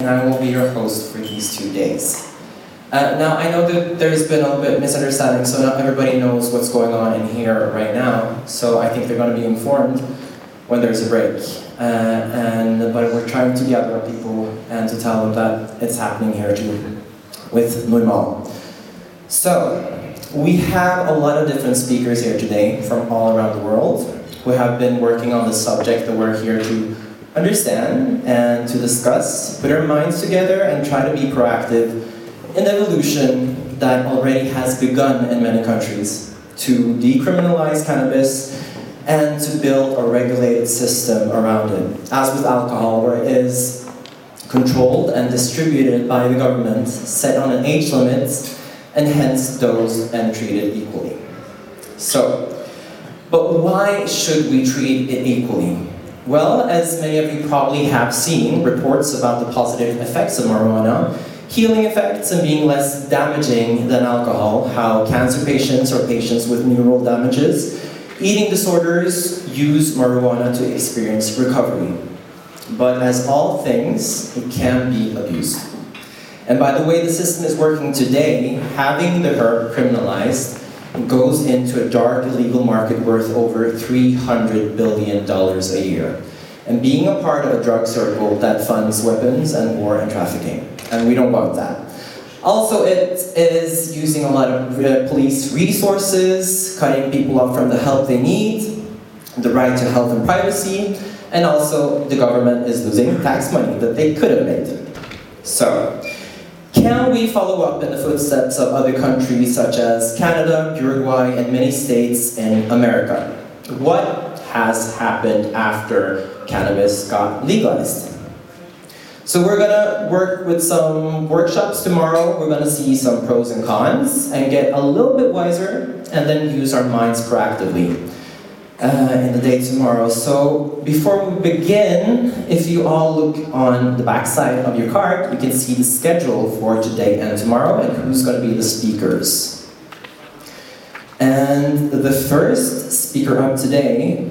and I will be your host for these two days. Uh, now, I know that there's been a little bit of misunderstanding, so not everybody knows what's going on in here right now, so I think they're going to be informed when there's a break. Uh, and But we're trying to gather people and to tell them that it's happening here too, with Normal. So, we have a lot of different speakers here today from all around the world who have been working on the subject that we're here to understand and to discuss, put our minds together and try to be proactive in evolution that already has begun in many countries to decriminalize cannabis and to build a regulated system around it. As with alcohol, where it is controlled and distributed by the government, set on an age limit, and hence dosed and treated equally. So, but why should we treat it equally? Well, as many of you probably have seen reports about the positive effects of marijuana, healing effects and being less damaging than alcohol, how cancer patients or patients with neural damages, eating disorders use marijuana to experience recovery. But as all things, it can be abused. And by the way the system is working today, having the herb criminalized goes into a dark illegal market worth over $300 billion a year. And being a part of a drug circle that funds weapons and war and trafficking. And we don't want that. Also, it is using a lot of uh, police resources, cutting people off from the help they need, the right to health and privacy, and also the government is losing tax money that they could have made. So, can we follow up in the footsteps of other countries such as Canada, Uruguay, and many states in America? What has happened after cannabis got legalized? So we're gonna work with some workshops tomorrow. We're gonna see some pros and cons and get a little bit wiser and then use our minds proactively uh, in the day tomorrow. So before we begin, if you all look on the back side of your card, you can see the schedule for today and tomorrow and who's going to be the speakers. And the first speaker up today,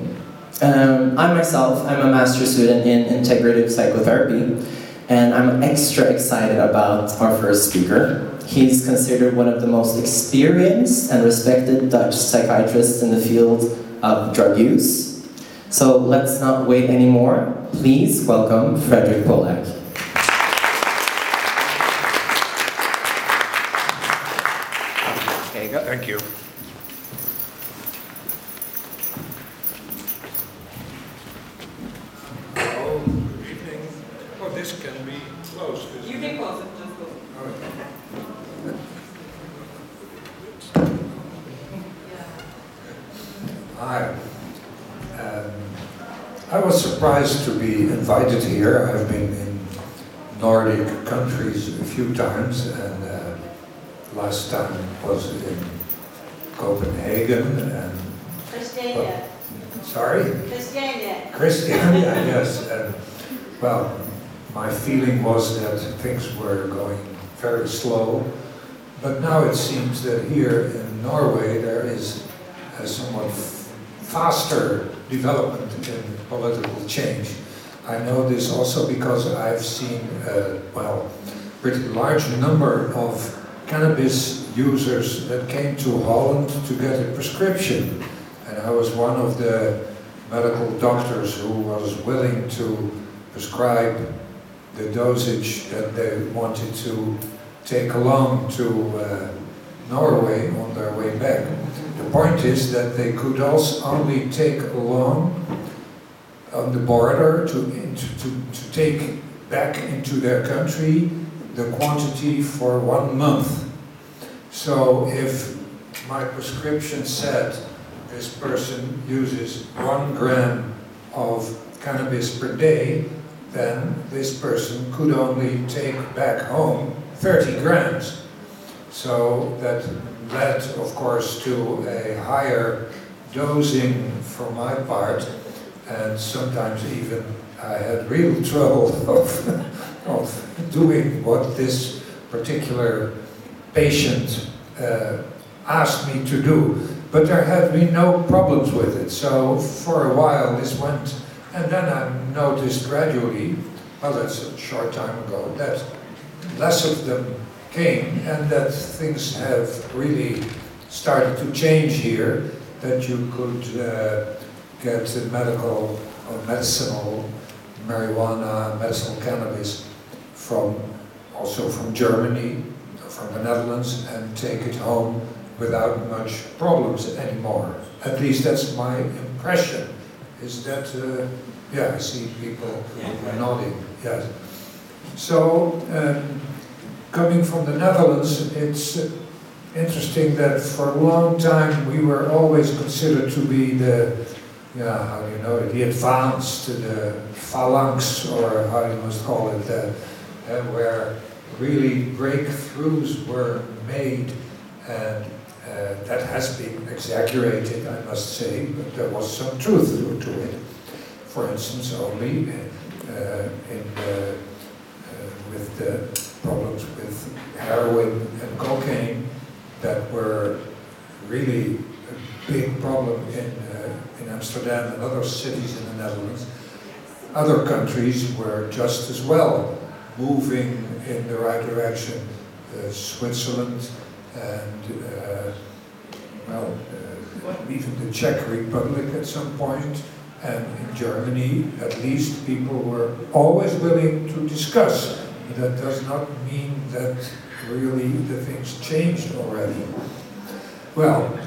um, I myself, I'm a master student in integrative psychotherapy, and I'm extra excited about our first speaker. He's considered one of the most experienced and respected Dutch psychiatrists in the field of drug use. So let's not wait anymore. Please welcome Frederik Polak. There you go. Thank you. Oh, good evening. Oh, this can be closed. isn't You it? can close it, just go. Hi. Um, I was surprised to be invited here. I've been in Nordic countries a few times, and uh, last time was in Copenhagen and Christiania. sorry, Christiania. Christiania. yes. And, well, my feeling was that things were going very slow, but now it seems that here in Norway there is a somewhat faster development in political change. I know this also because I've seen, uh, well, pretty large number of cannabis users that came to Holland to get a prescription. And I was one of the medical doctors who was willing to prescribe the dosage that they wanted to take along to uh, Norway on their way back. The point is that they could also only take along on the border to, to, to take back into their country the quantity for one month. So if my prescription said this person uses one gram of cannabis per day, then this person could only take back home 30 grams. So that led, of course, to a higher dosing for my part, and sometimes even I had real trouble of, of doing what this particular patient uh, asked me to do. But there have been no problems with it. So for a while this went, and then I noticed gradually well, that's a short time ago, that less of them came and that things have really started to change here, that you could uh, get medical or medicinal marijuana, medicinal cannabis from, also from Germany, from the Netherlands, and take it home without much problems anymore. At least that's my impression, is that, uh, yeah, I see people nodding, yes. So, um, coming from the Netherlands, it's uh, interesting that for a long time we were always considered to be the, yeah, how do you know it, the advanced, the phalanx, or how you must call it, uh, uh, where really breakthroughs were made, and uh, that has been exaggerated, I must say, but there was some truth to, it. For instance, only in with the problems with heroin and cocaine that were really a big problem in, uh, in Amsterdam and other cities in the Netherlands. Other countries were just as well moving in the right direction. Uh, Switzerland and, uh, well, uh, even the Czech Republic at some point, and in Germany, at least, people were always willing to discuss. That does not mean that really the things changed already. Well,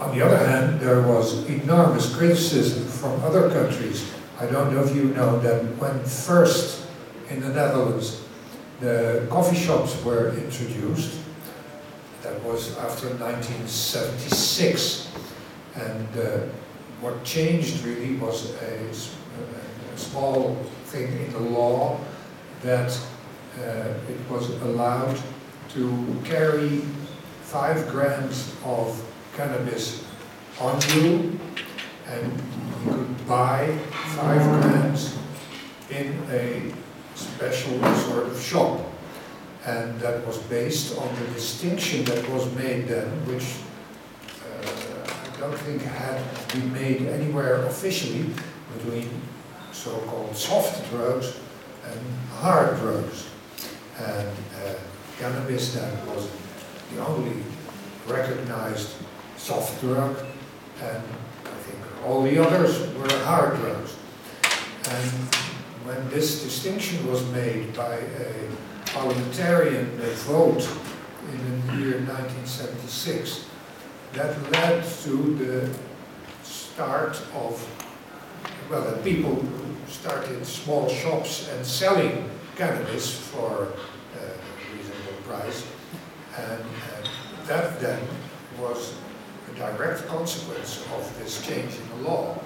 on the other hand, there was enormous criticism from other countries. I don't know if you know that when first in the Netherlands the coffee shops were introduced, that was after 1976. And uh, what changed really was a, a, small thing in the law that it was allowed to carry five grams of cannabis on you and you could buy five grams in a special sort of shop. And that was based on the distinction that was made then, which uh, I don't think had been made anywhere officially between so-called soft drugs and hard drugs. And uh, cannabis then was the only recognized soft drug, and I think all the others were hard drugs. And when this distinction was made by a parliamentarian vote in the year 1976, that led to the start of, well, people started small shops and selling cannabis for a reasonable price. And, and that then was a direct consequence of this change in the law.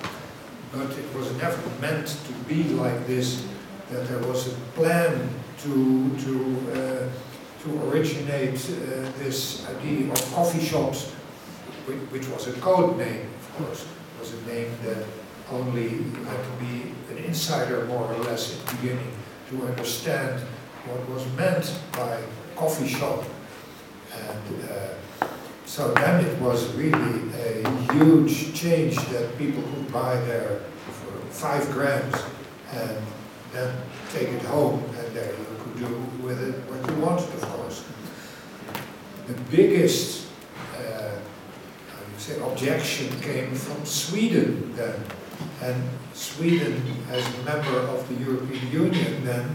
But it was never meant to be like this, that there was a plan to, to, uh, to originate uh, this idea of coffee shops, which, which was a code name, of course, it was a name that only had to be an insider more or less at the beginning to understand what was meant by coffee shop. And uh, so then it was really a huge change that people could buy there for five grams and then take it home and there you could do with it what you wanted, of course. The biggest uh, say, objection came from Sweden then. And Sweden, as a member of the European Union then,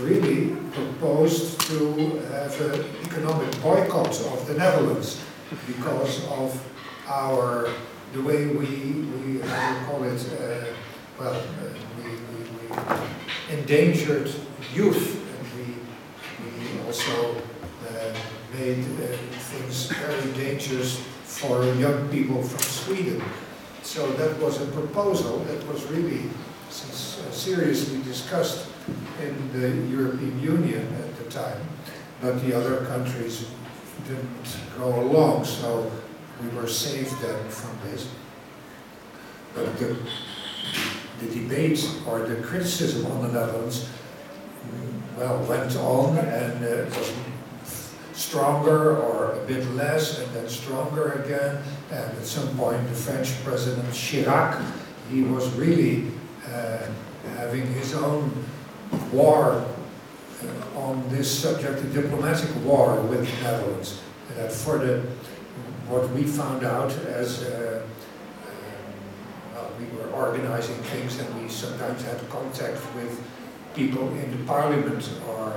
really proposed to have an economic boycott of the Netherlands because of our, the way we, we call it, uh, well, uh, we, we, we endangered youth and we, we also uh, made uh, things very dangerous for young people from Sweden. So that was a proposal that was really seriously discussed in the European Union at the time, but the other countries didn't go along, so we were saved then from this. But the, the debate or the criticism on the Netherlands, mm, well, went on and uh, it was stronger or a bit less and then stronger again. And at some point the French President Chirac, he was really uh, having his own war uh, on this subject, a diplomatic war with the Netherlands. And that for the, what we found out as, uh, well, we were organizing things and we sometimes had contact with people in the parliament or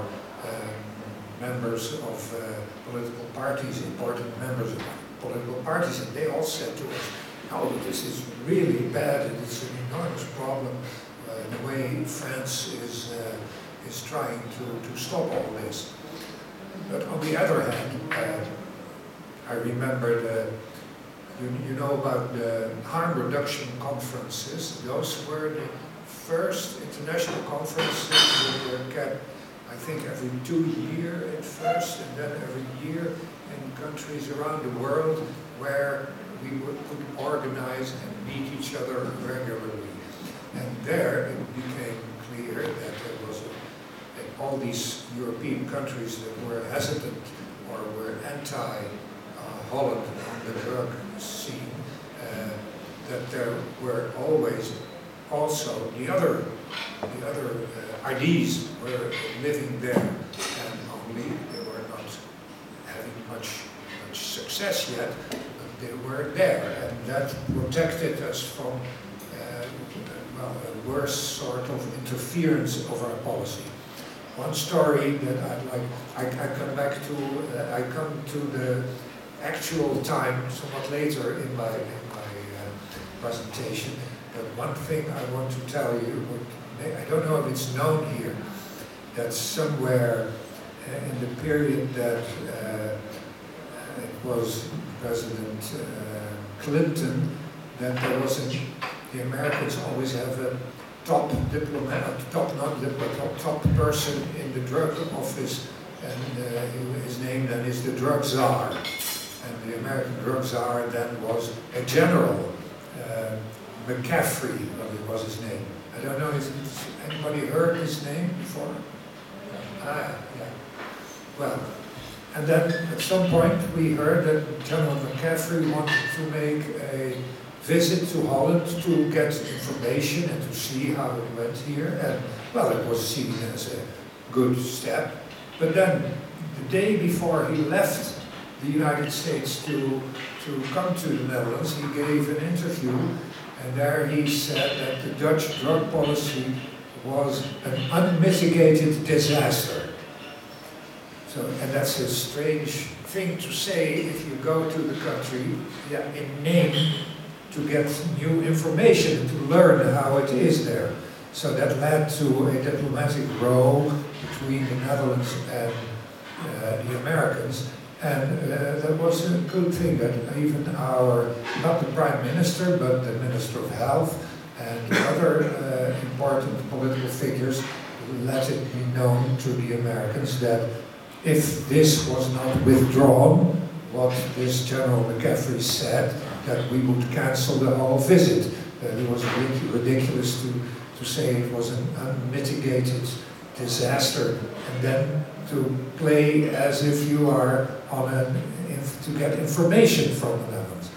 members of uh, political parties, important members of political parties, and they all said to us, no, this is really bad, and it's an enormous problem, uh, the way France is, uh, is trying to, to stop all this. But on the other hand, uh, I remember the, you, you know about the harm reduction conferences, those were the first international conferences that were kept, think, every two years at first, and then every year in countries around the world where we would, could organize and meet each other regularly. And there it became clear that there was a, that all these European countries that were hesitant or were anti uh, on the drug scene, uh, that there were always also the other, the other uh, IDs were living there, and only they were not having much, much success yet, but they were there, and that protected us from uh, well, a worse sort of interference of our policy. One story that I'd like, I, I come back to, uh, I come to the actual time somewhat later in my, in my uh, presentation. One thing I want to tell you, I don't know if it's known here, that somewhere uh, in the period that uh, it was President uh, Clinton, that there was a, the Americans always have a top diplomat, top not diplomat, top, top person in the drug office, and uh, his name then is the drug czar. And the American drug czar then was a general, uh, McCaffrey, was his name. I don't know, has anybody heard his name before? Ah, yeah. Well, and then at some point we heard that General McCaffrey wanted to make a visit to Holland to get information and to see how it went here. And well, it was seen as a good step. But then the day before he left the United States to, to come to the Netherlands, he gave an interview and there he said that the Dutch drug policy was an unmitigated disaster. So, and that's a strange thing to say if you go to the country yeah, in name to get new information, to learn how it is there. So that led to a diplomatic row between the Netherlands and uh, the Americans. And uh, that was a good thing that even our, not the Prime Minister, but the Minister of Health and other uh, important political figures let it be known to the Americans that if this was not withdrawn, what this General McCaffrey said, that we would cancel the whole visit. That it was ridiculous to, to say it was an unmitigated disaster and then to play as if you are on an, to get information from the Netherlands.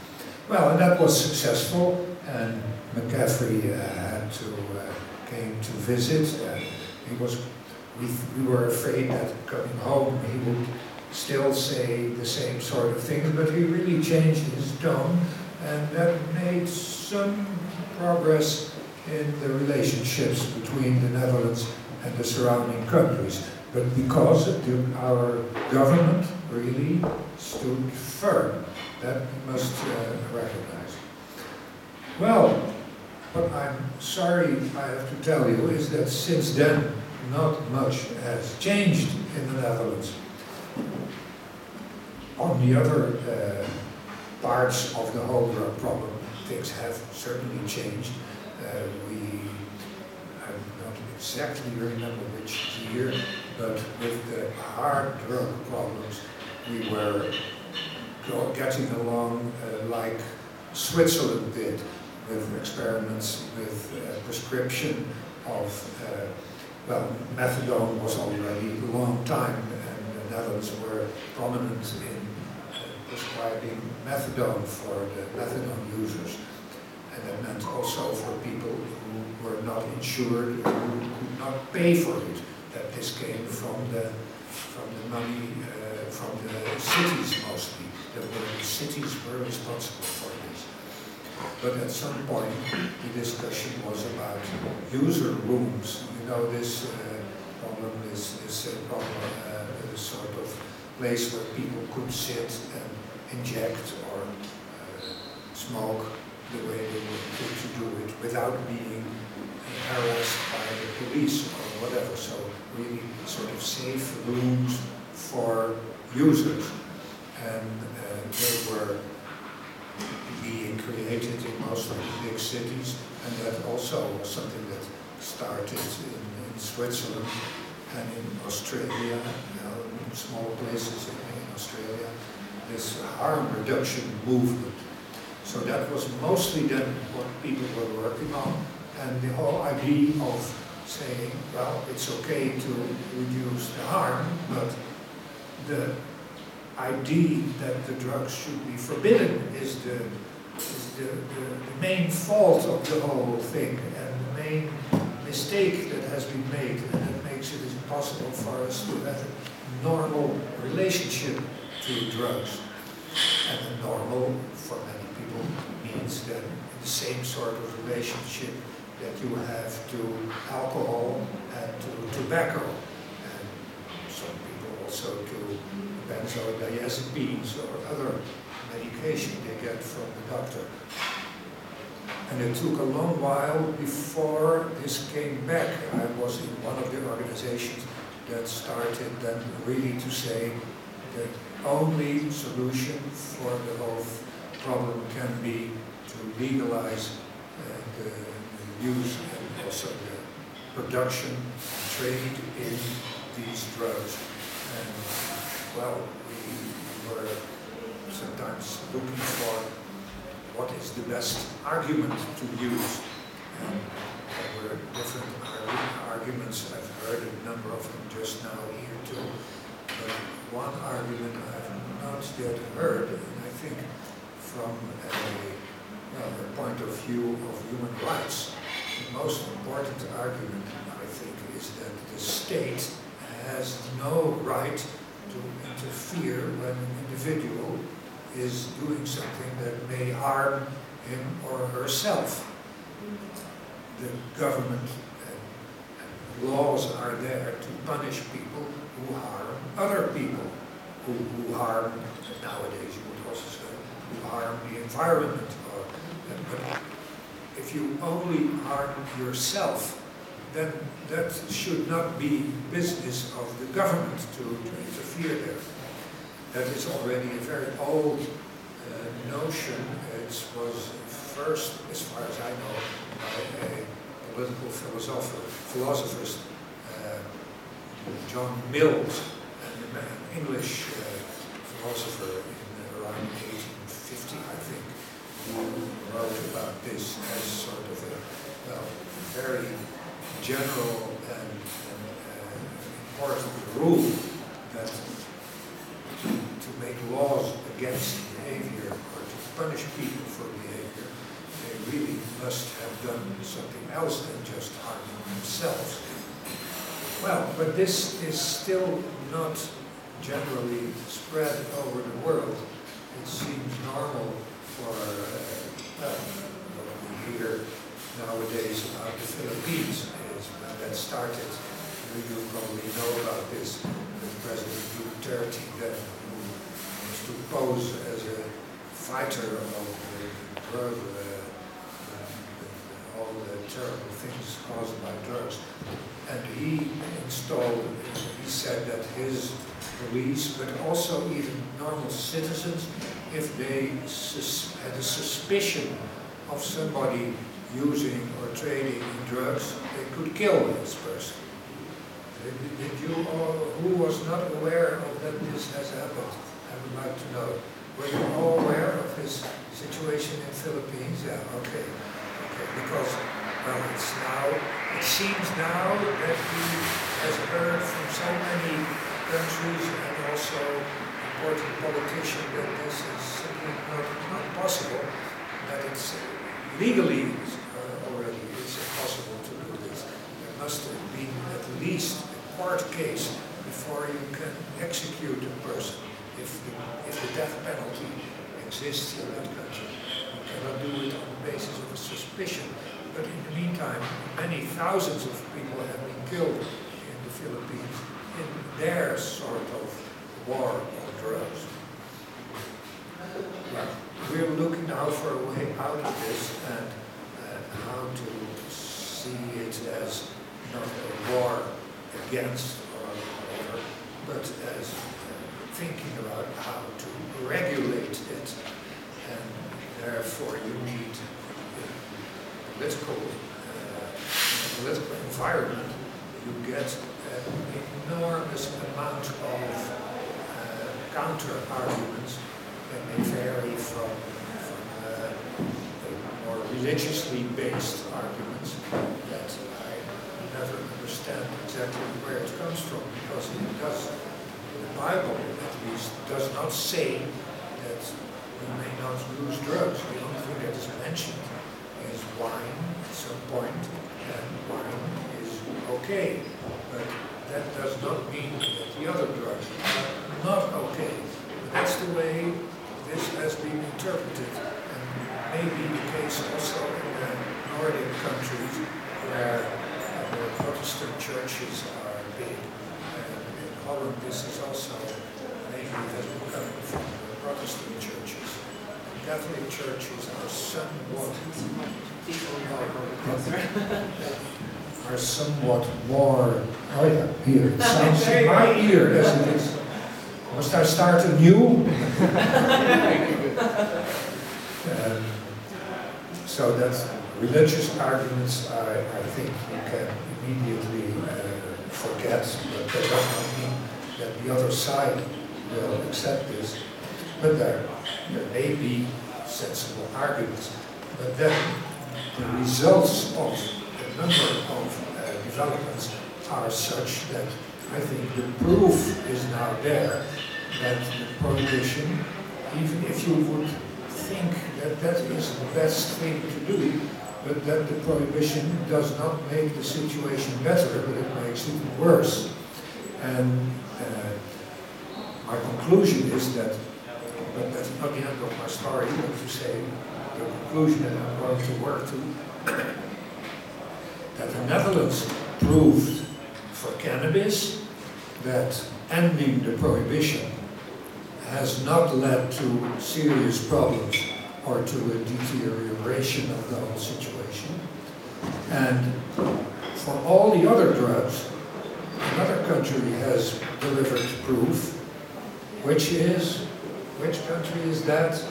Well, and that was successful, and McCaffrey uh, had to uh, came to visit. And he was, we, we were afraid that coming home he would still say the same sort of things, but he really changed his tone, and that made some progress in the relationships between the Netherlands and the surrounding countries. But because the, our government really stood firm, that we must uh, recognize. Well, what I'm sorry I have to tell you is that since then, not much has changed in the Netherlands. On the other uh, parts of the whole drug problem, things have certainly changed. Uh, we, I don't exactly remember which year, but with the hard drug problems, we were getting along uh, like Switzerland did with experiments with uh, prescription of, uh, well, methadone was already a long time and the Netherlands were prominent in uh, prescribing methadone for the methadone users. And that meant also for people who were not insured, who could not pay for it, that this came from the, from the money, uh, from the cities mostly. Were, the cities were responsible for this. But at some point, the discussion was about user rooms. You know, this uh, problem is, is a problem, uh, sort of place where people could sit and inject or uh, smoke the way they were would to do it without being harassed by the police or whatever. So really sort of safe rooms for users. And uh, they were being created in most of the big cities. And that also was something that started in, in Switzerland and in Australia, you know, in small places in, in Australia, this harm reduction movement. So that was mostly then what people were working on, and the whole idea of saying, well, it's okay to reduce the harm, but the idea that the drugs should be forbidden is the, is the, the, the main fault of the whole thing, and the main mistake that has been made, and that makes it impossible for us to have a normal relationship to drugs. And the normal, people, means then the same sort of relationship that you have to alcohol and to tobacco, and some people also to benzodiazepines or other medication they get from the doctor. And it took a long while before this came back. I was in one of the organizations that started then really to say the only solution for the whole problem can be to legalize uh, the, the use and also the production and trade in these drugs. And well, we were sometimes looking for what is the best argument to use. And there were different arguments. I've heard a number of them just now here too. But one argument I have not yet heard, and I think from a, uh, well, a point of view of human rights, the most important argument, I think, is that the state has no right to interfere when an individual is doing something that may harm him or herself. The government laws are there to punish people who harm other people, who, who harm, nowadays you would also say, who harm the environment. Or, but if you only harm yourself, then that should not be business of the government to, to interfere there. That is already a very old uh, notion. It was first, as far as I know, by a political philosopher, philosophers, uh, John Mills, an English uh, philosopher in around 1850, I think, who wrote about this as sort of a well, very general and, and uh, important rule that to, to make laws against behavior or to punish people for behavior, they really must have done something else than just harming themselves. Well, but this is still not generally spread over the world. It seems normal for, uh, what hear nowadays about the Philippines is when that started. You probably know about this, President Duterte then, who was to pose as a fighter of the drug, uh, uh, all the terrible things caused by drugs. And he installed, he said that his police, but also even normal citizens, if they sus- had a suspicion of somebody using or trading in drugs, they could kill this person. Did, did you, all, who was not aware of that this has happened? I would like to know. Were you all aware of this situation in Philippines? Yeah, okay. Okay, because, well, it's now, it seems now that he has heard from so many countries and also important politicians that this is simply not, not possible, that it's, legally uh, already it's impossible to do this. There must be at least a court case before you can execute a person if the, if the death penalty exists in that country. You cannot do it on the basis of a suspicion. But in the meantime, many thousands of people have been killed in the Philippines in their sort of war drugs. Well, we're looking now for a way out of this and uh, how to see it as not a war against or whatever, but as uh, thinking about how to regulate it. And therefore you need a political, uh, political environment. You get an enormous amount of counter arguments that may vary from, from uh, the more religiously based arguments that I never understand exactly where it comes from because it does, the Bible at least does not say that we may not use drugs. The only thing that is mentioned is wine at some point and wine is okay. But that does not mean that the other drugs are not okay. But that's the way this has been interpreted and may be the case also in the Nordic countries where uh, the Protestant churches are big. And in Holland this is also maybe been coming from the Protestant churches. And Catholic churches are somewhat are somewhat more, oh yeah, here, it sounds in my ear as it is. Must I start anew? Um, So that's religious arguments, I, I think you can immediately uh, forget, but that does not mean that the other side will accept this. But there, there may be sensible arguments. But then the results of a number of developments are such that I think the proof is now there that the prohibition, even if you would think that that is the best thing to do, but that the prohibition does not make the situation better, but it makes it worse. And uh, my conclusion is that, but that's not the end of my story, but to say the conclusion that I'm going to work to, that the Netherlands proved for cannabis that ending the prohibition has not led to serious problems or to a deterioration of the whole situation. And for all the other drugs, another country has delivered proof, which is, which country is that?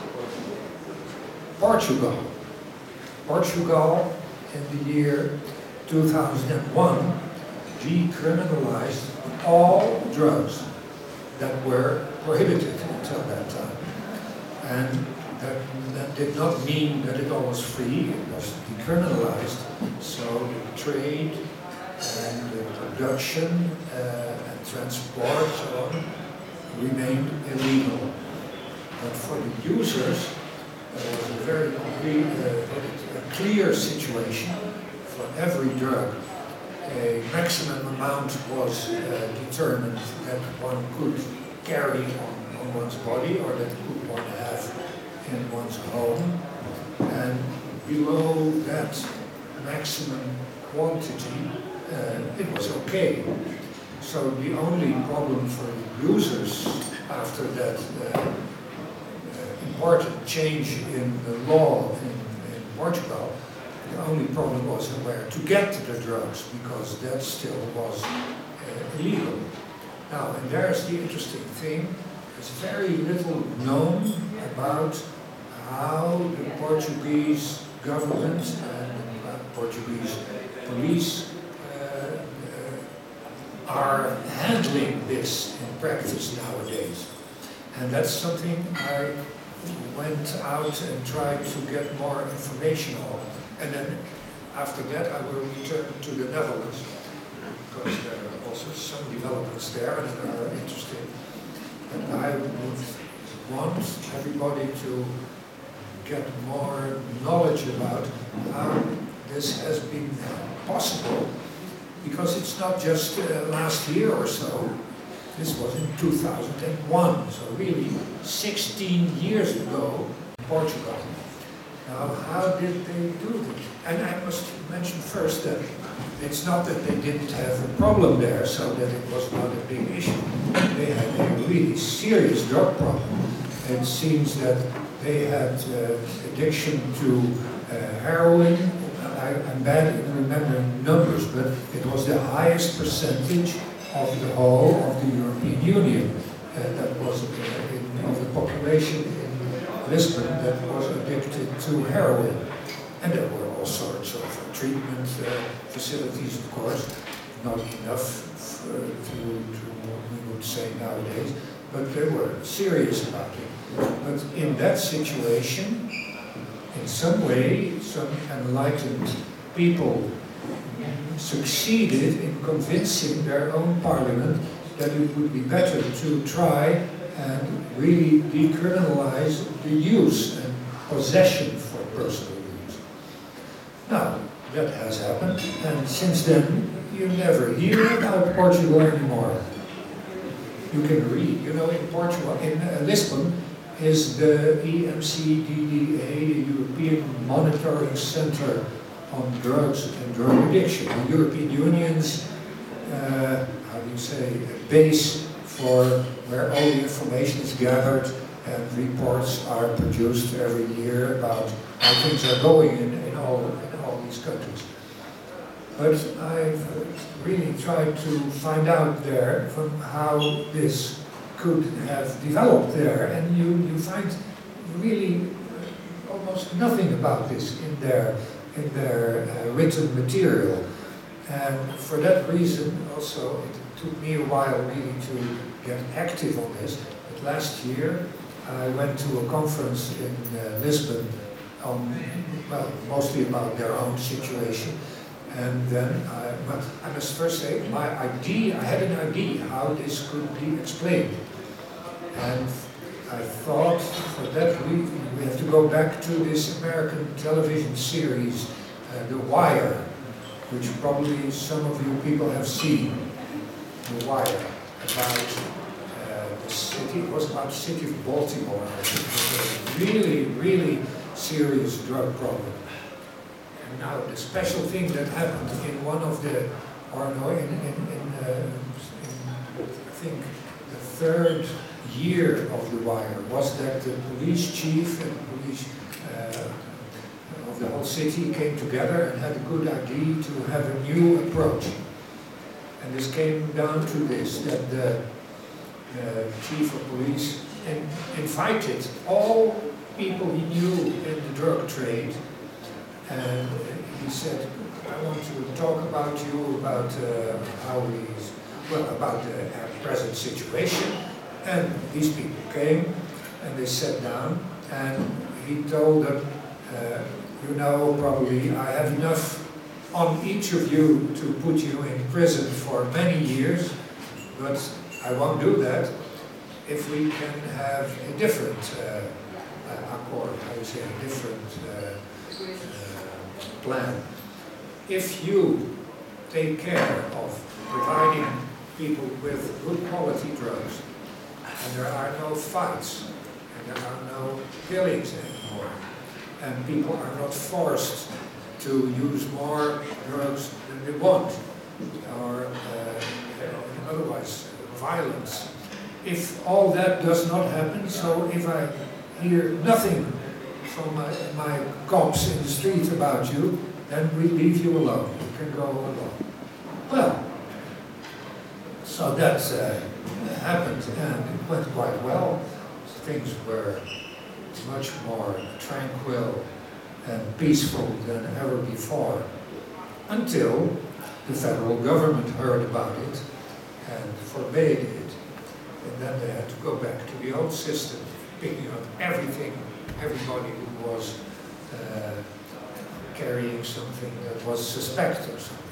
Portugal. Portugal, in the year 2001, decriminalized all drugs that were prohibited until that time. And that, that did not mean that it all was free, it was decriminalized, so the trade and the production uh, and transport so remained illegal. But for the users, it was a very uh, clear situation for every drug. A maximum amount was uh, determined that one could carry on, on one's body or that could one have in one's home. And below that maximum quantity, uh, it was okay. So the only problem for users after that uh, uh, important change in the law in, in Portugal, the only problem was where to get the drugs because that still was uh, illegal. Now, and there's the interesting thing, there's very little known about how the Portuguese government and Portuguese police uh, uh, are handling this in practice nowadays. And that's something I went out and tried to get more information on. And then after that I will return to the Netherlands because there are also some developments there that are interesting. And I would want everybody to get more knowledge about how this has been possible. Because it's not just uh, last year or so, this was in 2001, so really 16 years ago Portugal. Now, how did they do this? And I must mention first that it's not that they didn't have a problem there, so that it was not a big issue. They had a really serious drug problem. It seems that they had uh, addiction to uh, heroin. I, I'm bad at remembering numbers, but it was the highest percentage of the whole of the European Union. Uh, that was uh, in, of the population Lisbon that was addicted to heroin. And there were all sorts of treatment uh, facilities, of course, not enough uh, to, to what we would say nowadays, but they were serious about it. But in that situation, in some way, some enlightened people succeeded in convincing their own parliament that it would be better to try and really decriminalize the use and possession for personal use. Now, that has happened, and since then, you never hear about Portugal anymore. You can read, you know, in Portugal, in uh, Lisbon, is the EMCDDA, the European Monitoring Center on Drugs and Drug Addiction, the European Union's, uh, how do you say, base for where all the information is gathered and reports are produced every year about how things are going in, in, all, in all these countries. But I've really tried to find out there from how this could have developed there, and you, you find really almost nothing about this in their, in their uh, written material. And for that reason, also, it took me a while really to get active on this. But last year, I went to a conference in uh, Lisbon on, well, mostly about their own situation. And then I, well, I must first say, my idea, I had an idea how this could be explained. And I thought for that reason, we have to go back to this American television series, uh, The Wire, which probably some of you people have seen. The Wire, about uh, the city, it was about the city of Baltimore. It was a really, really serious drug problem. And now the special thing that happened in one of the, in, in, in, uh, in I think the third year of the wire was that the police chief and police uh, of the whole city came together and had a good idea to have a new approach. And this came down to this, that the uh, chief of police in, invited all people he knew in the drug trade and he said, I want to talk about you, about uh, how these, well, about the uh, present situation. And these people came and they sat down and he told them, uh, you know, probably I have enough on each of you to put you in prison for many years, but I won't do that if we can have a different uh, uh, accord, how you say, a different uh, uh, plan. If you take care of providing people with good quality drugs, and there are no fights, and there are no killings anymore, and people are not forced to use more drugs than they want, or uh, otherwise violence. If all that does not happen, so if I hear nothing from my, my cops in the street about you, then we leave you alone. You can go alone. Well, so that uh, happened and it went quite well. Things were much more tranquil and peaceful than ever before until the federal government heard about it and forbade it. And then they had to go back to the old system, picking up everything, everybody who was uh, carrying something that was suspect or something.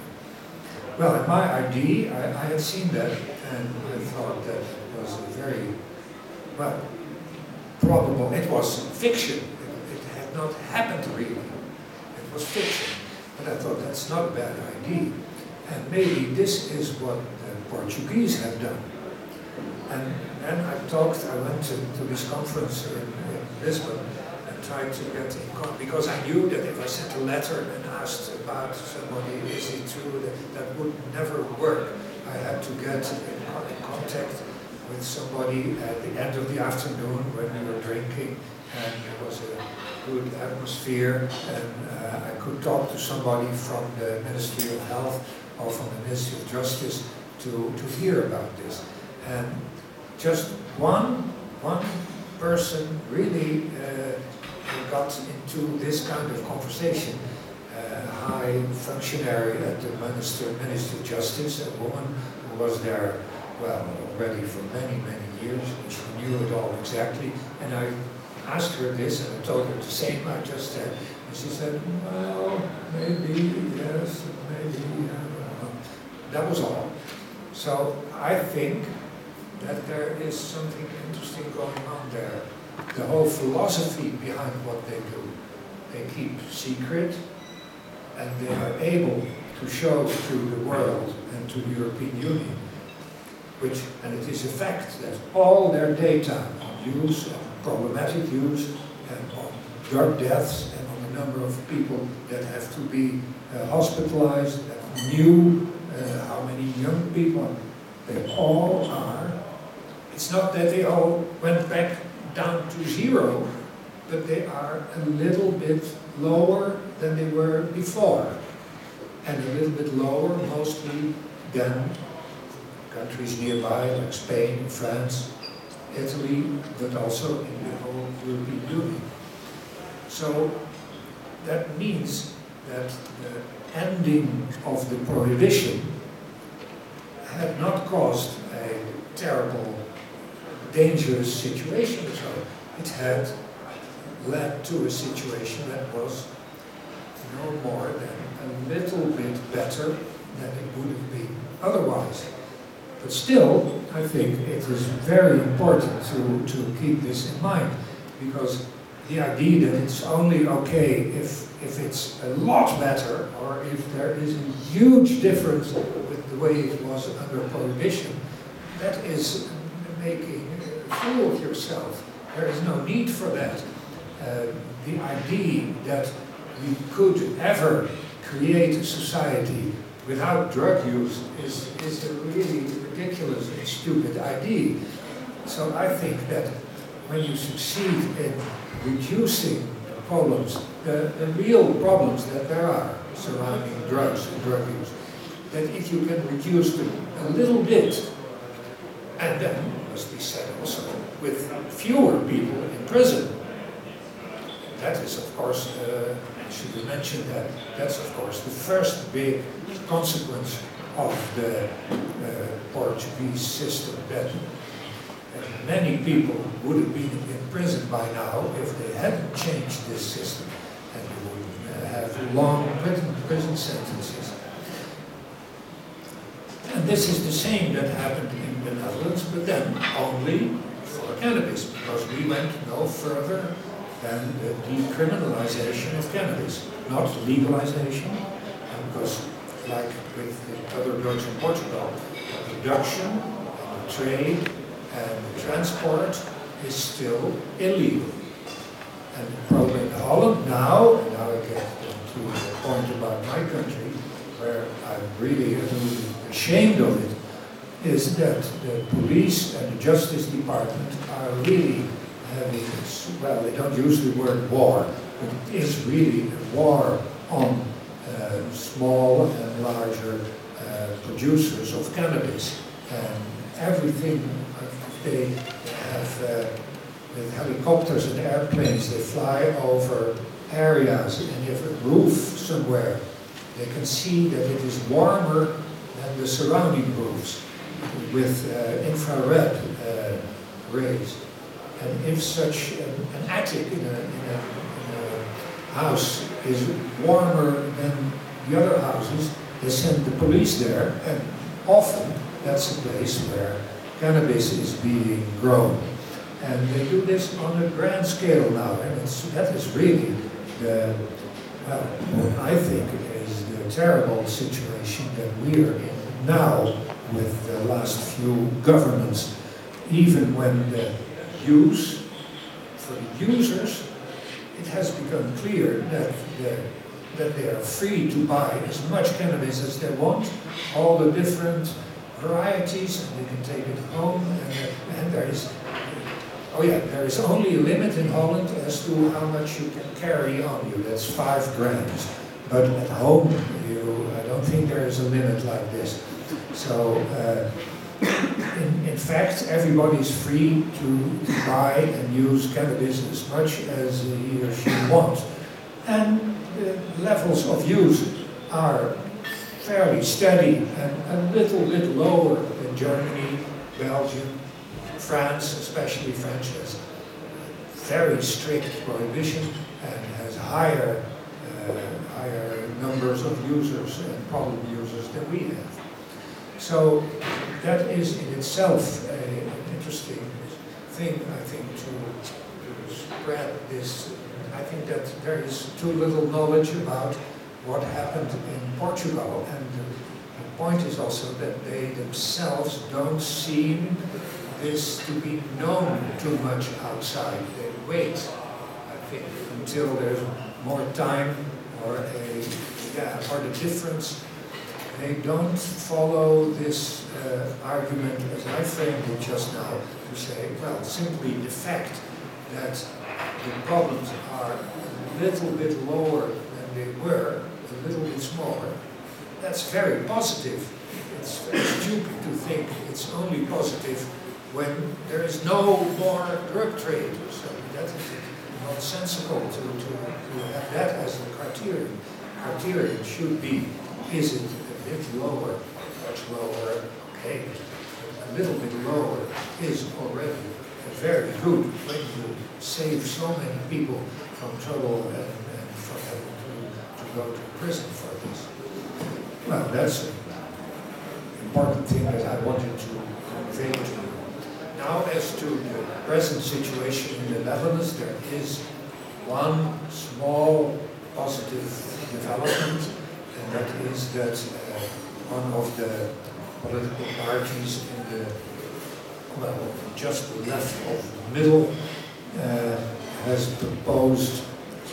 Well, in my ID, I, I had seen that and I thought that was a very, well, probable, it was fiction. It, it not happened really. It was fiction. But I thought that's not a bad idea. And maybe this is what the Portuguese have done. And then I talked, I went to, to this conference in, in Lisbon and tried to get in contact, because I knew that if I sent a letter and asked about somebody, is it true, that, that would never work. I had to get in, in contact with somebody at the end of the afternoon when we were drinking and there was a good atmosphere and uh, I could talk to somebody from the Ministry of Health or from the Ministry of Justice to, to hear about this. And just one, one person really uh, got into this kind of conversation. A high functionary at the Minister, Ministry of Justice, a woman who was there, well, already for many, many years. and She knew it all exactly. And I asked her this, and I told her the same I just said. And she said, well, maybe, yes, maybe, know. That was all. So I think that there is something interesting going on there. The whole philosophy behind what they do. They keep secret and they are able to show to the world and to the European Union, which, and it is a fact that all their data on use, on problematic use, and on drug deaths, and on the number of people that have to be uh, hospitalized, and new, uh, how many young people, they all are it's not that they all went back down to zero, but they are a little bit lower than they were before. And a little bit lower mostly than countries nearby like Spain, France, Italy, but also in the whole European Union. So that means that the ending of the prohibition had not caused a terrible dangerous situation. So it had led to a situation that was no more than a little bit better than it would have been otherwise. But still, I think it is very important to, to keep this in mind because the idea that it's only okay if, if it's a lot better or if there is a huge difference with the way it was under prohibition, that is making a fool of yourself. There is no need for that. Uh, the idea that we could ever create a society without drug use is, is a really ridiculous and stupid idea. So I think that when you succeed in reducing problems, the, the real problems that there are surrounding drugs and drug use, that if you can reduce them a little bit, and then must be said also, with fewer people in prison. That is, of course, uh, I should have mentioned that, that's, of course, the first big consequence of the uh, Portuguese system, that many people would have been in prison by now if they hadn't changed this system, and would have long prison, prison sentences. And this is the same that happened in the Netherlands, but then only for cannabis, because we went no further than the decriminalization of cannabis, not legalization, because like with other drugs in Portugal, the production, the trade, and the transport is still illegal. And the problem in Holland now, and now I get to the point about my country, where I'm really ashamed of it, is that the police and the justice department are really having, well, they don't use the word war, but it is really a war on uh, small and larger uh, producers of cannabis. And everything they have, uh, with helicopters and airplanes, they fly over areas and if a roof somewhere, they can see that it is warmer than the surrounding roofs with uh, infrared uh, rays. And if such an, an attic in a, in, a, in a house is warmer than the other houses, they send the police there, and often that's a place where cannabis is being grown. And they do this on a grand scale now, and that is really the, well, what I think is the terrible situation that we are in now with the last few governments. Even when the use, for the users, it has become clear that the, that they are free to buy as much cannabis as they want, all the different varieties, and they can take it home, and, and there is Oh yeah, there is only a limit in Holland as to how much you can carry on you. That's five grams. But at home, you, I don't think there is a limit like this. So, uh, in, in fact, everybody is free to, buy and use cannabis as much as he or she wants. And levels of use are fairly steady and a little bit lower in Germany, Belgium, France, especially France, has very strict prohibition and has higher, uh, higher numbers of users and problem users than we have. So that is in itself a, an interesting thing, I think, to, to spread this. I think that there is too little knowledge about what happened in Portugal, and the, point is also that they themselves don't seem this to be known too much outside. They wait, I think, until there's more time or a yeah, or the difference. They don't follow this uh, argument as I framed it just now to say, well, simply the fact that the problems are a little bit lower than they were, a little bit smaller, that's very positive. It's very stupid to think it's only positive when there is no more drug trade. So that is nonsensical to, to, to have that as the criterion. Criterion should be, is it a bit lower, much lower, okay, a little bit lower is already very good when you save so many people from trouble and, and from having to, to go to prison for this. Well, that's an important thing that I wanted to convey to you. Now, as to the present situation in the Netherlands, there is one small positive development, and that is that uh, one of the political parties in the, well, just the left of the middle uh, has proposed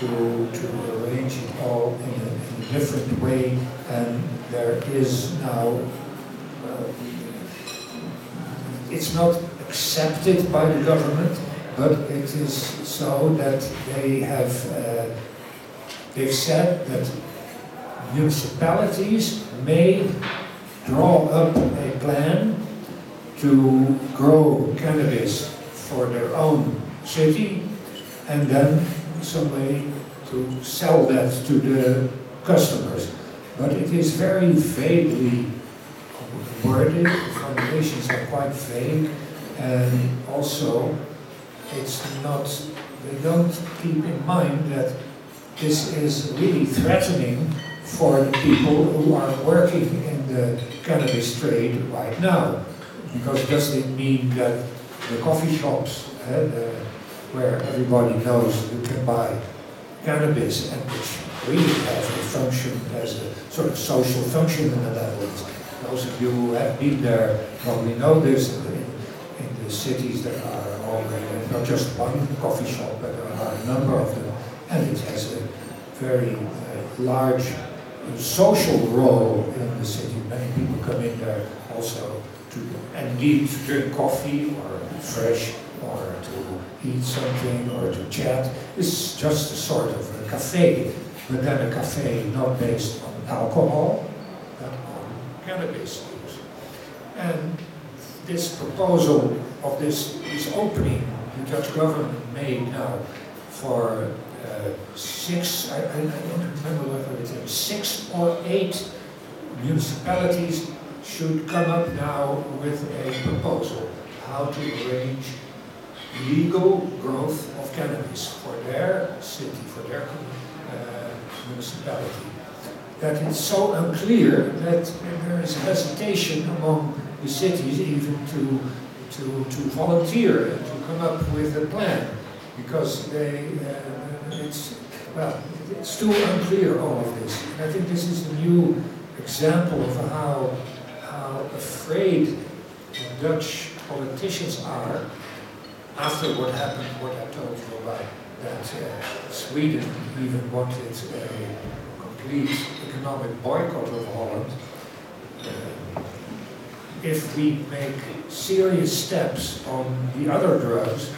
to, to arrange it all in a, in a different way, and there is now, well, it's not accepted by the government, but it is so that they have, uh, they've said that municipalities may draw up a plan to grow cannabis for their own city and then some way to sell that to the customers. But it is very vaguely worded, the formulations are quite vague, and also it's not, they don't keep in mind that this is really threatening for the people who are working in the cannabis trade right now. Because it does it mean that the coffee shops, uh, the, where everybody knows you can buy cannabis and which really have a function as a sort of social function in the Netherlands. Those of you who have been there probably know this. In, in the cities there are already not just one coffee shop, but there are a number of them, and it has a very uh, large social role in the city. Many people come in there also to indeed to drink coffee or fresh or to eat something or to chat. It's just a sort of a cafe, but then a cafe not based on alcohol, but on cannabis use. And this proposal of this, this opening the Dutch government made now for uh, six, I, I, don't remember whether it is six or eight municipalities should come up now with a proposal how to arrange legal growth of cannabis for their city, for their uh, municipality. That it's so unclear that there is hesitation among the cities even to to, to volunteer and to come up with a plan, because they, uh, it's, well, it's too unclear, all of this. I think this is a new example of how, how afraid the Dutch politicians are after what happened, what I told you about, that uh, Sweden even wanted a complete economic boycott of Holland. Uh, If we make serious steps on the other drugs,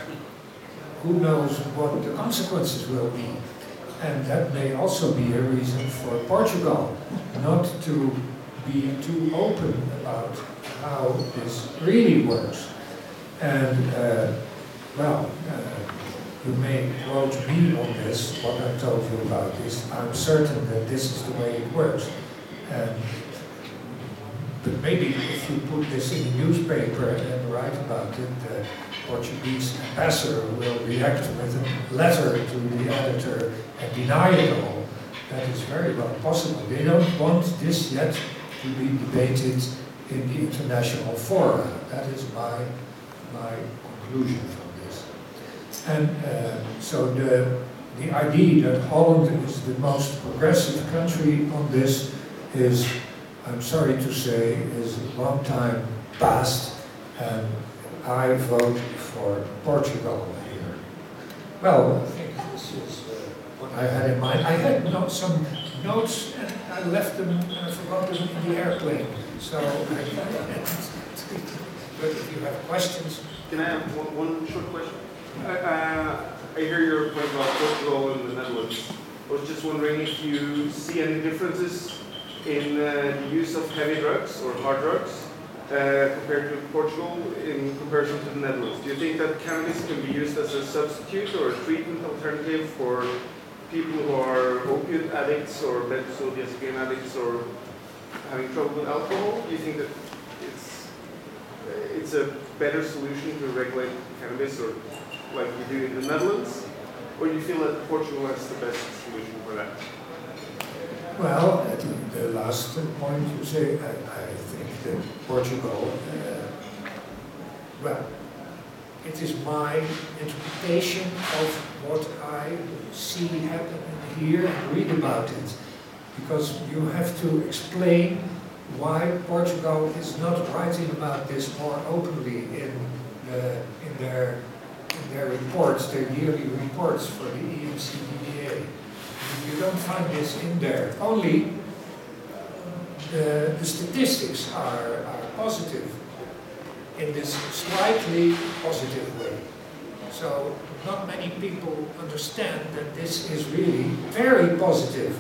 who knows what the consequences will be? And that may also be a reason for Portugal not to be too open about how this really works. And, uh, well, uh, you may quote me on this, what I told you about this. I'm certain that this is the way it works. And, but maybe if you put this in a newspaper and write about it, the Portuguese ambassador will react with a letter to the editor and deny it all. That is very well possible. They don't want this yet to be debated in the international fora. That is my, my conclusion from this. And uh, so the, the idea that Holland is the most progressive country on this is, I'm sorry to say, is a long time past, and I vote for Portugal here. Well, I think this is uh, what I had in mind. I had no, some notes, and I left them, and I forgot them in the airplane. So, but if you have questions, Can I have one, one short question? Uh, I hear your point about Portugal and the Netherlands. I was just wondering if you see any differences in uh, the use of heavy drugs or hard drugs uh, compared to Portugal in comparison to the Netherlands. Do you think that cannabis can be used as a substitute or a treatment alternative for people who are opiate addicts or benzodiazepine addicts or having trouble with alcohol? Do you think that it's uh, it's a better solution to regulate cannabis or like we do in the Netherlands? Or do you feel that Portugal has the best solution for that? Well, at the- last point you say, I, I think that Portugal, uh, well, it is my interpretation of what I see happen here and read about it. Because you have to explain why Portugal is not writing about this more openly in, the, in their, in their reports, their yearly reports for the EMCDDA. You don't find this in there. Only uh, the, the statistics are, are positive in this slightly positive way. So not many people understand that this is really very positive.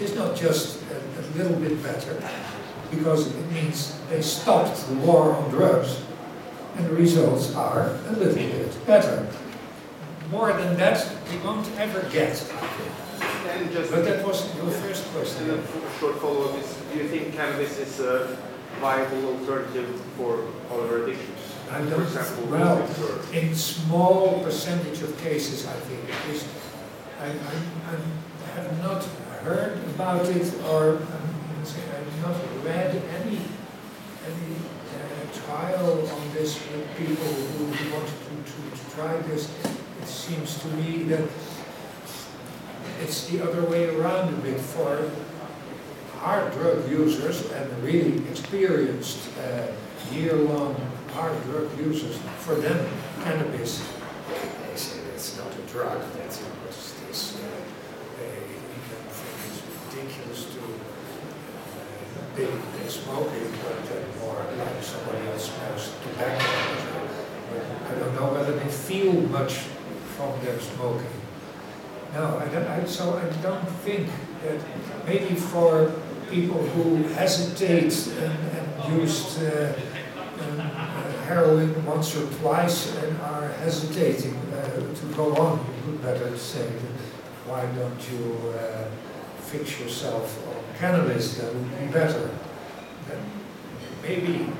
It is not just a, a little bit better, because it means they stopped the war on drugs, and the results are a little bit better. More than that, we won't ever get, And just But that was your first and question. short follow-up is, do you think cannabis is a viable alternative for other addictions? I don't, example, well, in small percentage of cases, I think, it is, I, I, I have not heard about it, or, um, I have not read any, any uh, trial on this with people who wanted to, to, to try this. It seems to me that it's the other way around a bit for hard drug users and really experienced uh, year-long hard drug users, for them, cannabis, they say it's not a drug, that's this, uh, they even think ridiculous to, uh, they, they but more like somebody else smokes tobacco. I don't know whether they feel much from their smoking. No, I don't, I, so I don't think that maybe for people who hesitate and, and used uh, um, uh, heroin once or twice and are hesitating uh, to go on, you would better say, why don't you uh, fix yourself on cannabis, that would be better. Then maybe.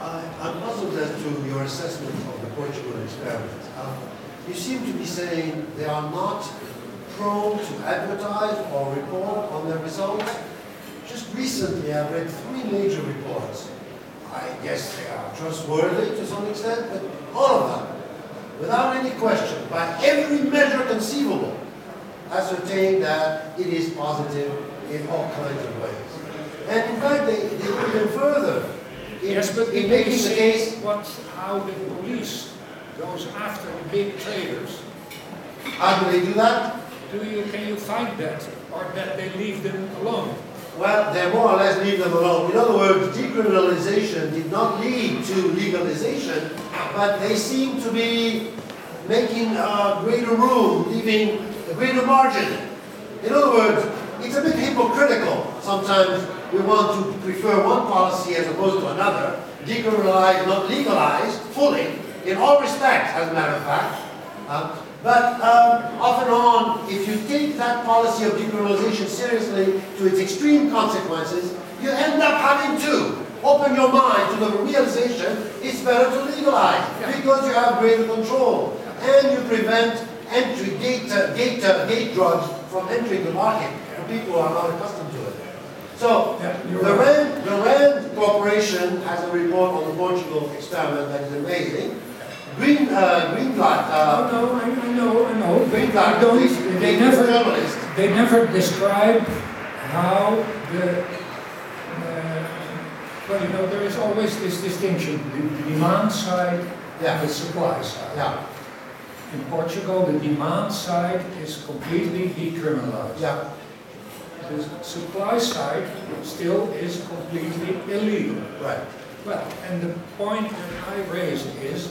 I- I'm puzzled as to your assessment of the Portugal experiment. Um, You seem to be saying they are not prone to advertise or report on their results. just recently I've read three major reports. I guess they are trustworthy to some extent, but all of them, without any question, by every measure conceivable, ascertain that it is positive in all kinds of ways. And in fact, they, they go even further in, Yes, but in making the case. what, how the police goes after the big traders? How do they do that? Do you, can you find that, or that they leave them alone? Well, they more or less leave them alone. In other words, decriminalization did not lead to legalization, but they seem to be making uh, greater room, leaving a greater margin. In other words, it's a bit hypocritical. Sometimes we want to prefer one policy as opposed to another, decriminalize, not legalize fully, in all respects, as a matter of fact. Uh, but um, off and on, if you take that policy of decriminalization seriously to its extreme consequences, you end up having to open your mind to the realization it's better to legalize because you have greater control and you prevent entry gate uh, gate uh, gate drugs from entering the market for people who are not accustomed to it. So Yeah, the right. Rand the Rand Corporation has a report on the Portugal experiment that is amazing. Green uh, Greenblatt uh, Oh, no, I, I know, I know, they, they Greenblatt, don't, this- they never, journalist. they never describe how the, uh, well, you know, there is always this distinction, the demand side Yeah. and the supply side. Yeah, In Portugal, the demand side is completely decriminalized. yeah, The supply side still is completely illegal. right. Well, and the point that I raise is,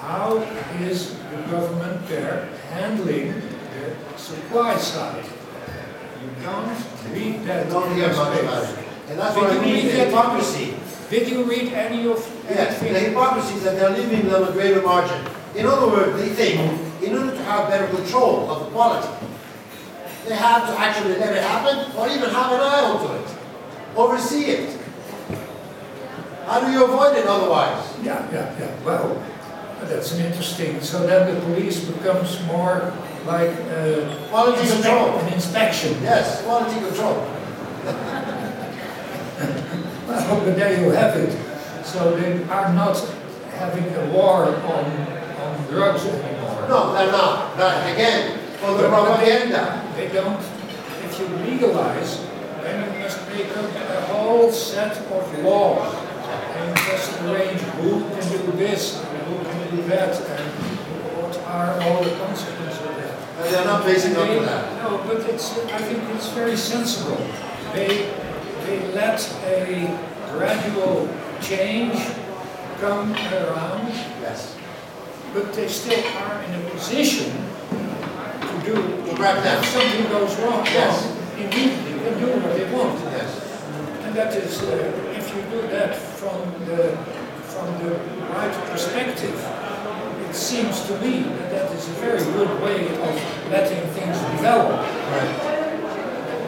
how is the government there handling the supply side? You don't read that don't hear much about it. And that's Did what I you mean, read the hypocrisy. Did you read any of Yes, the hypocrisy is that they're leaving them a greater margin. In other words, they think, in order to have better control of the quality, they have to actually let it happen, or even have an eye onto it, oversee it. How do you avoid it otherwise? Yeah, yeah, yeah, well, that's an interesting, so then the police becomes more like uh, Quality control. an inspection. Yes, quality control. Well, but there you have it. So they are not having a war on, on drugs anymore. No, they're not. But again, for the But- but they- propaganda. They don't, if you legalize, then you must make up a whole set of laws. And just arrange who can do this and who can do that and what are all the consequences of that. And they're not facing up to that. No, but it's, I think it's very sensible. They, they let a gradual change come around, Yes. but they still are in a position to do, To crack down. if something goes wrong, Yes. wrong, immediately can do what they want. Yes. And that is, uh, if you do that from the, from the right perspective, it seems to me that that is a very good way of letting things develop. Right.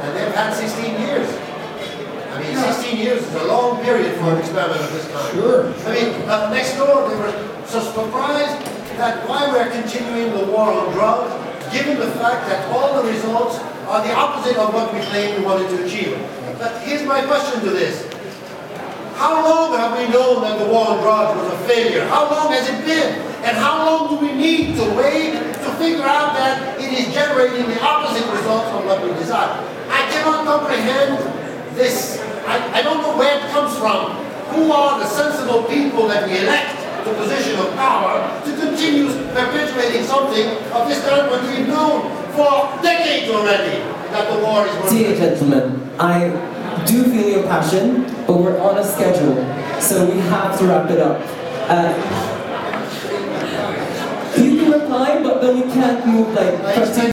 And they've had 16 years. I mean, 16 years is a long period for an experiment of this kind. Sure. I mean, uh, next door, they were so surprised that why we're continuing the war on drugs, given the fact that all the results are the opposite of what we claimed we wanted to achieve. But here's my question to this. How long have we known that the war on drugs was a failure? How long has it been? And how long do we need to wait to figure out that it is generating the opposite results from what we desire? I cannot comprehend this. I, I don't know where it comes from. Who are the sensible people that we elect to position of power to continue perpetuating something of this kind when we've known for decades already that the war is Dear gentlemen, I do feel your passion, but we're on a schedule, so we have to wrap it up. Uh, you can reply, but then we can't move like 15